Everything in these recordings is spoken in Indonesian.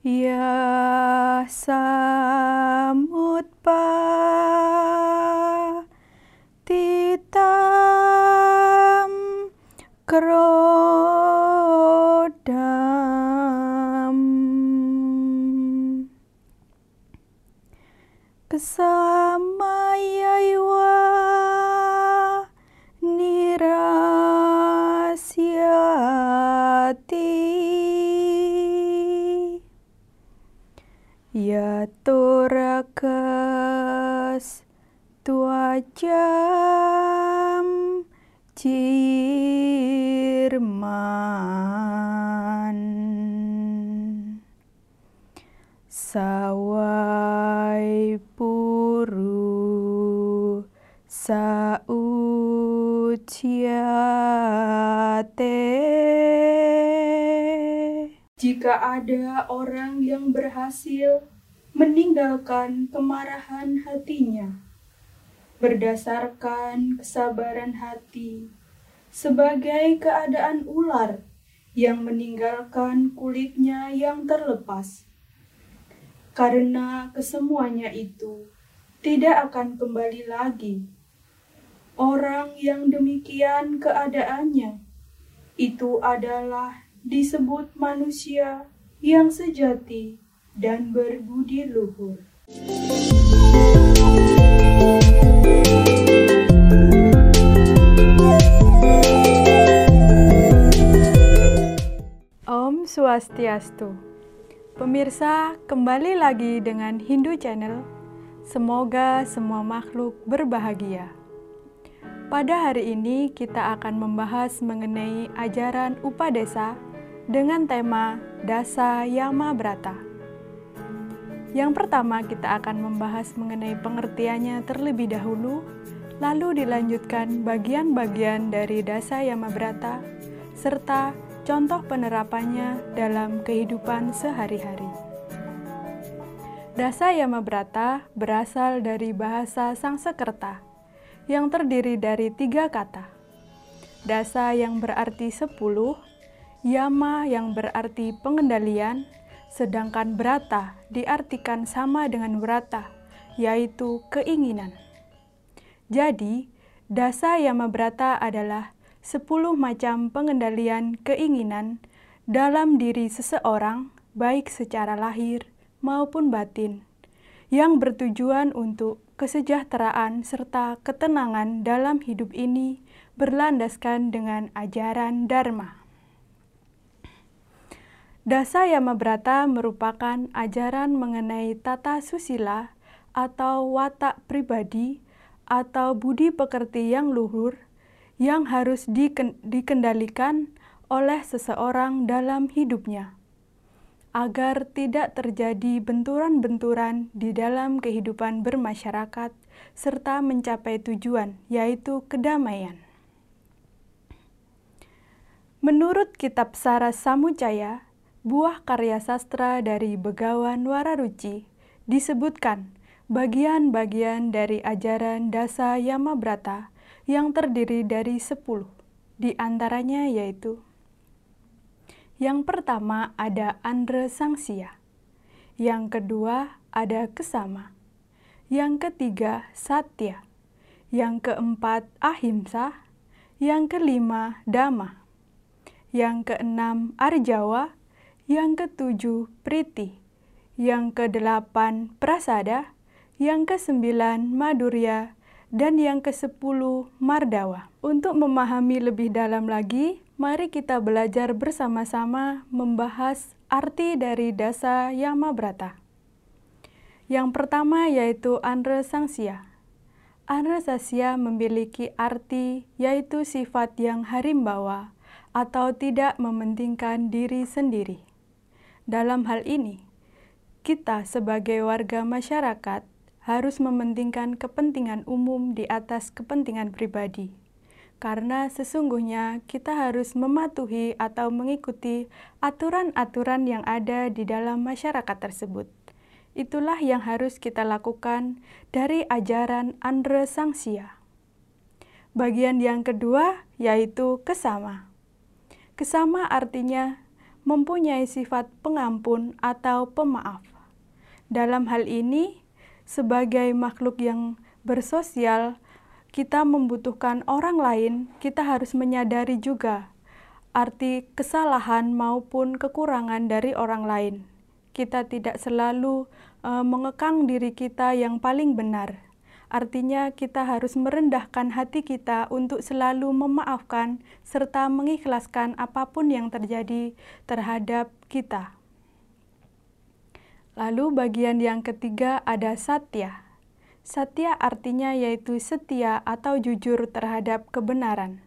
Ya samut pa titam krodam. Kesamayaiwa nirasyati Ya torakas tuajam jirman Sawai puru sauciate Jika ada orang yang berhasil meninggalkan kemarahan hatinya berdasarkan kesabaran hati sebagai keadaan ular yang meninggalkan kulitnya yang terlepas. Karena kesemuanya itu tidak akan kembali lagi. Orang yang demikian keadaannya itu adalah disebut manusia yang sejati dan berbudi luhur. Om Swastiastu. Pemirsa, kembali lagi dengan Hindu Channel. Semoga semua makhluk berbahagia. Pada hari ini kita akan membahas mengenai ajaran Upadesa dengan tema Dasa Yama Brata. Yang pertama kita akan membahas mengenai pengertiannya terlebih dahulu, lalu dilanjutkan bagian-bagian dari Dasa Yama Brata serta contoh penerapannya dalam kehidupan sehari-hari. Dasa Yamabrata berasal dari bahasa Sangsekerta yang terdiri dari tiga kata. Dasa yang berarti sepuluh, Yama yang berarti pengendalian, sedangkan Brata diartikan sama dengan Brata, yaitu keinginan. Jadi, Dasa Yamabrata adalah 10 macam pengendalian keinginan dalam diri seseorang, baik secara lahir maupun batin, yang bertujuan untuk kesejahteraan serta ketenangan dalam hidup ini berlandaskan dengan ajaran Dharma. Dasa Yamabrata merupakan ajaran mengenai tata susila atau watak pribadi atau budi pekerti yang luhur yang harus dikendalikan oleh seseorang dalam hidupnya, agar tidak terjadi benturan-benturan di dalam kehidupan bermasyarakat serta mencapai tujuan, yaitu kedamaian. Menurut kitab Saras Samucaya, buah karya sastra dari Begawan Wararuci, disebutkan bagian-bagian dari ajaran Dasa Yamabrata yang terdiri dari sepuluh, di antaranya yaitu yang pertama ada Andre Sangsia, yang kedua ada Kesama, yang ketiga Satya, yang keempat Ahimsa, yang kelima Dama, yang keenam Arjawa, yang ketujuh Priti, yang kedelapan Prasada, yang kesembilan Madurya, dan yang ke-10 Mardawa. Untuk memahami lebih dalam lagi, mari kita belajar bersama-sama membahas arti dari dasa Yamabrata. Yang pertama yaitu Andre Sangsia. Andre Sangsia memiliki arti yaitu sifat yang harimbawa atau tidak mementingkan diri sendiri. Dalam hal ini, kita sebagai warga masyarakat harus mementingkan kepentingan umum di atas kepentingan pribadi. Karena sesungguhnya kita harus mematuhi atau mengikuti aturan-aturan yang ada di dalam masyarakat tersebut. Itulah yang harus kita lakukan dari ajaran Andre Sangsia. Bagian yang kedua yaitu kesama. Kesama artinya mempunyai sifat pengampun atau pemaaf. Dalam hal ini, sebagai makhluk yang bersosial, kita membutuhkan orang lain, kita harus menyadari juga arti kesalahan maupun kekurangan dari orang lain. Kita tidak selalu uh, mengekang diri kita yang paling benar Artinya, kita harus merendahkan hati kita untuk selalu memaafkan serta mengikhlaskan apa pun yang terjadi terhadap kita. Lalu, bagian yang ketiga ada satya. Satya artinya yaitu setia atau jujur terhadap kebenaran.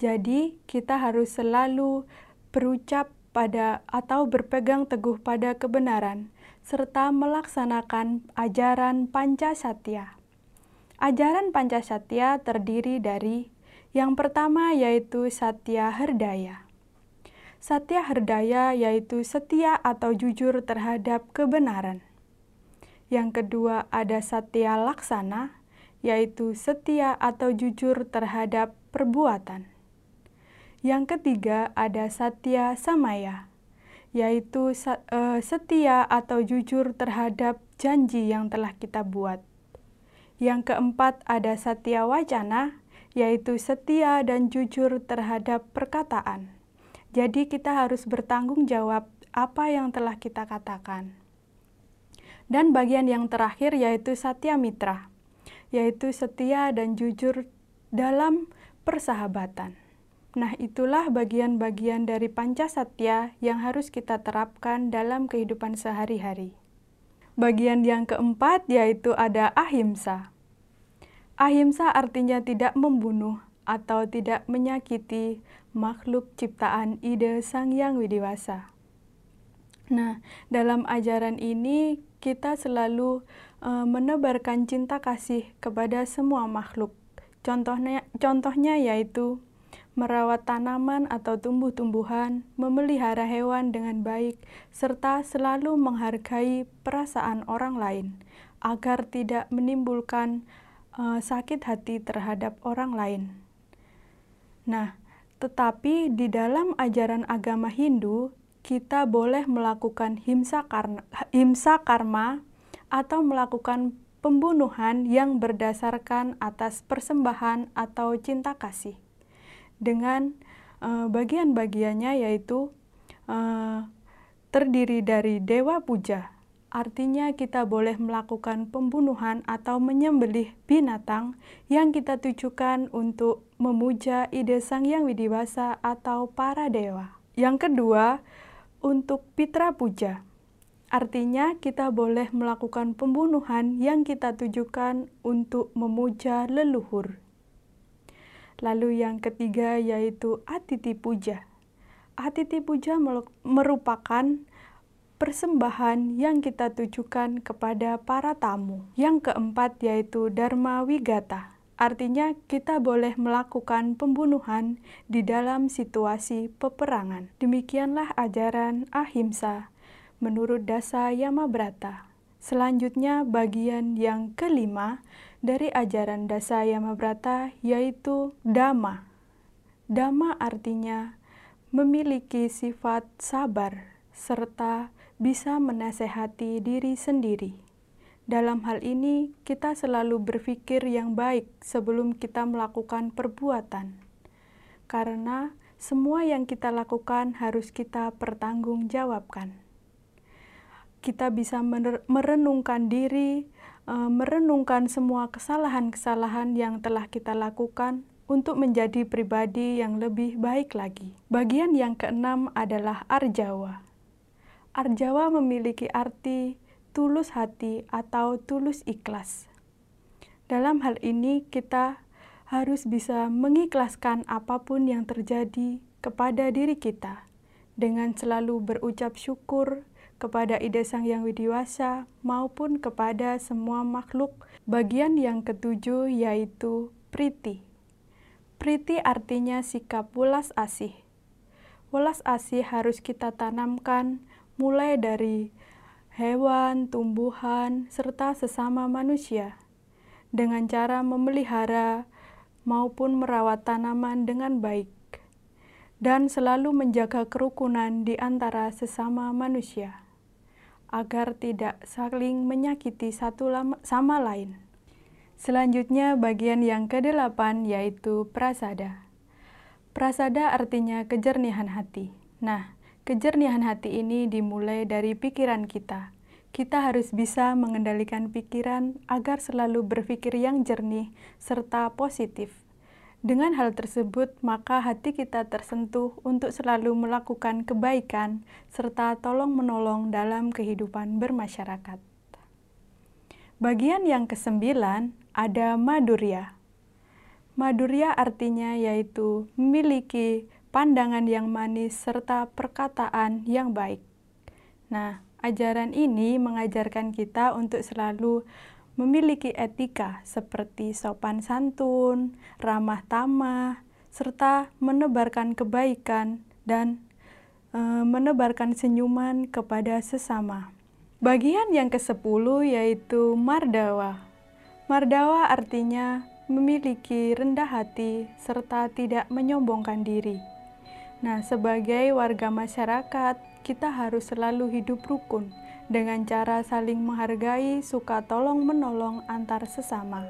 Jadi, kita harus selalu berucap pada atau berpegang teguh pada kebenaran serta melaksanakan ajaran Pancasatya. Ajaran Pancasatya terdiri dari yang pertama yaitu Satya Herdaya. Satya Herdaya yaitu setia atau jujur terhadap kebenaran. Yang kedua ada Satya Laksana, yaitu setia atau jujur terhadap perbuatan. Yang ketiga ada Satya Samaya, yaitu eh, setia atau jujur terhadap janji yang telah kita buat. Yang keempat ada satya wacana, yaitu setia dan jujur terhadap perkataan. Jadi kita harus bertanggung jawab apa yang telah kita katakan. Dan bagian yang terakhir yaitu satya mitra, yaitu setia dan jujur dalam persahabatan. Nah, itulah bagian-bagian dari Pancasatya yang harus kita terapkan dalam kehidupan sehari-hari. Bagian yang keempat yaitu ada ahimsa. Ahimsa artinya tidak membunuh atau tidak menyakiti makhluk ciptaan ide Sang Yang Widiwasa. Nah, dalam ajaran ini kita selalu uh, menebarkan cinta kasih kepada semua makhluk. Contohnya, contohnya yaitu merawat tanaman atau tumbuh-tumbuhan, memelihara hewan dengan baik, serta selalu menghargai perasaan orang lain agar tidak menimbulkan uh, sakit hati terhadap orang lain. Nah, tetapi di dalam ajaran agama Hindu, kita boleh melakukan himsa karma, himsa karma atau melakukan pembunuhan yang berdasarkan atas persembahan atau cinta kasih dengan uh, bagian-bagiannya yaitu uh, terdiri dari dewa puja. Artinya kita boleh melakukan pembunuhan atau menyembelih binatang yang kita tujukan untuk memuja ide Sang Yang Widiwasa atau para dewa. Yang kedua, untuk pitra puja. Artinya kita boleh melakukan pembunuhan yang kita tujukan untuk memuja leluhur Lalu yang ketiga yaitu Atiti Puja. Atiti Puja merupakan persembahan yang kita tujukan kepada para tamu. Yang keempat yaitu Dharma Wigata. Artinya kita boleh melakukan pembunuhan di dalam situasi peperangan. Demikianlah ajaran ahimsa menurut Dasa Yamabrata. Selanjutnya bagian yang kelima dari ajaran Dasa Yamabrata yaitu Dhamma. Dhamma artinya memiliki sifat sabar serta bisa menasehati diri sendiri. Dalam hal ini, kita selalu berpikir yang baik sebelum kita melakukan perbuatan, karena semua yang kita lakukan harus kita pertanggungjawabkan. Kita bisa merenungkan diri uh, merenungkan semua kesalahan-kesalahan yang telah kita lakukan untuk menjadi pribadi yang lebih baik lagi. Bagian yang keenam adalah arjawa. Arjawa memiliki arti tulus hati atau tulus ikhlas. Dalam hal ini, kita harus bisa mengikhlaskan apa pun yang terjadi kepada diri kita dengan selalu berucap syukur kepada ide Sang Yang Widiwasa maupun kepada semua makhluk. Bagian yang ketujuh yaitu priti. Priti artinya sikap welas asih. Welas asih harus kita tanamkan mulai dari hewan, tumbuhan, serta sesama manusia dengan cara memelihara maupun merawat tanaman dengan baik. dan selalu menjaga kerukunan di antara sesama manusia, agar tidak saling menyakiti satu sama lain. Selanjutnya bagian yang kedelapan yaitu prasada. Prasada artinya kejernihan hati. Nah, kejernihan hati ini dimulai dari pikiran kita. Kita harus bisa mengendalikan pikiran agar selalu berpikir yang jernih serta positif. Dengan hal tersebut, maka hati kita tersentuh untuk selalu melakukan kebaikan serta tolong-menolong dalam kehidupan bermasyarakat. Bagian yang kesembilan ada madurya. Madurya artinya yaitu memiliki pandangan yang manis serta perkataan yang baik. Nah, ajaran ini mengajarkan kita untuk selalu memiliki etika seperti sopan santun, ramah tamah, serta menebarkan kebaikan dan e, menebarkan senyuman kepada sesama. Bagian yang ke-10 yaitu mardawa. Mardawa artinya memiliki rendah hati, serta tidak menyombongkan diri. Nah, sebagai warga masyarakat, kita harus selalu hidup rukun dengan cara saling menghargai, suka tolong-menolong antar sesama.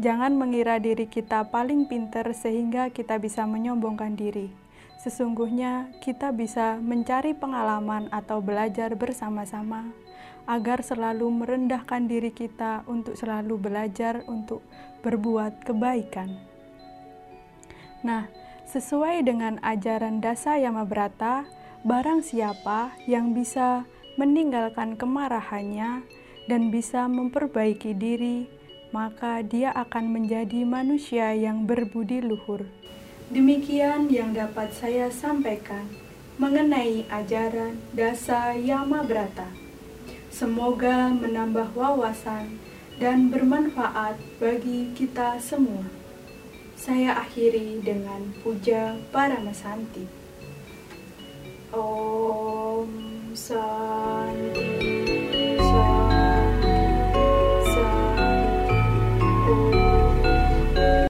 Jangan mengira diri kita paling pinter sehingga kita bisa menyombongkan diri. Sesungguhnya, kita bisa mencari pengalaman atau belajar bersama-sama agar selalu merendahkan diri kita untuk selalu belajar untuk berbuat kebaikan. Nah, sesuai dengan ajaran Dasa Yamabrata, barang siapa yang bisa meninggalkan kemarahannya dan bisa memperbaiki diri, maka dia akan menjadi manusia yang berbudi luhur. Demikian yang dapat saya sampaikan mengenai ajaran Dasa Yamabrata. Semoga menambah wawasan dan bermanfaat bagi kita semua. Saya akhiri dengan puja para mesanti. Om Shanti.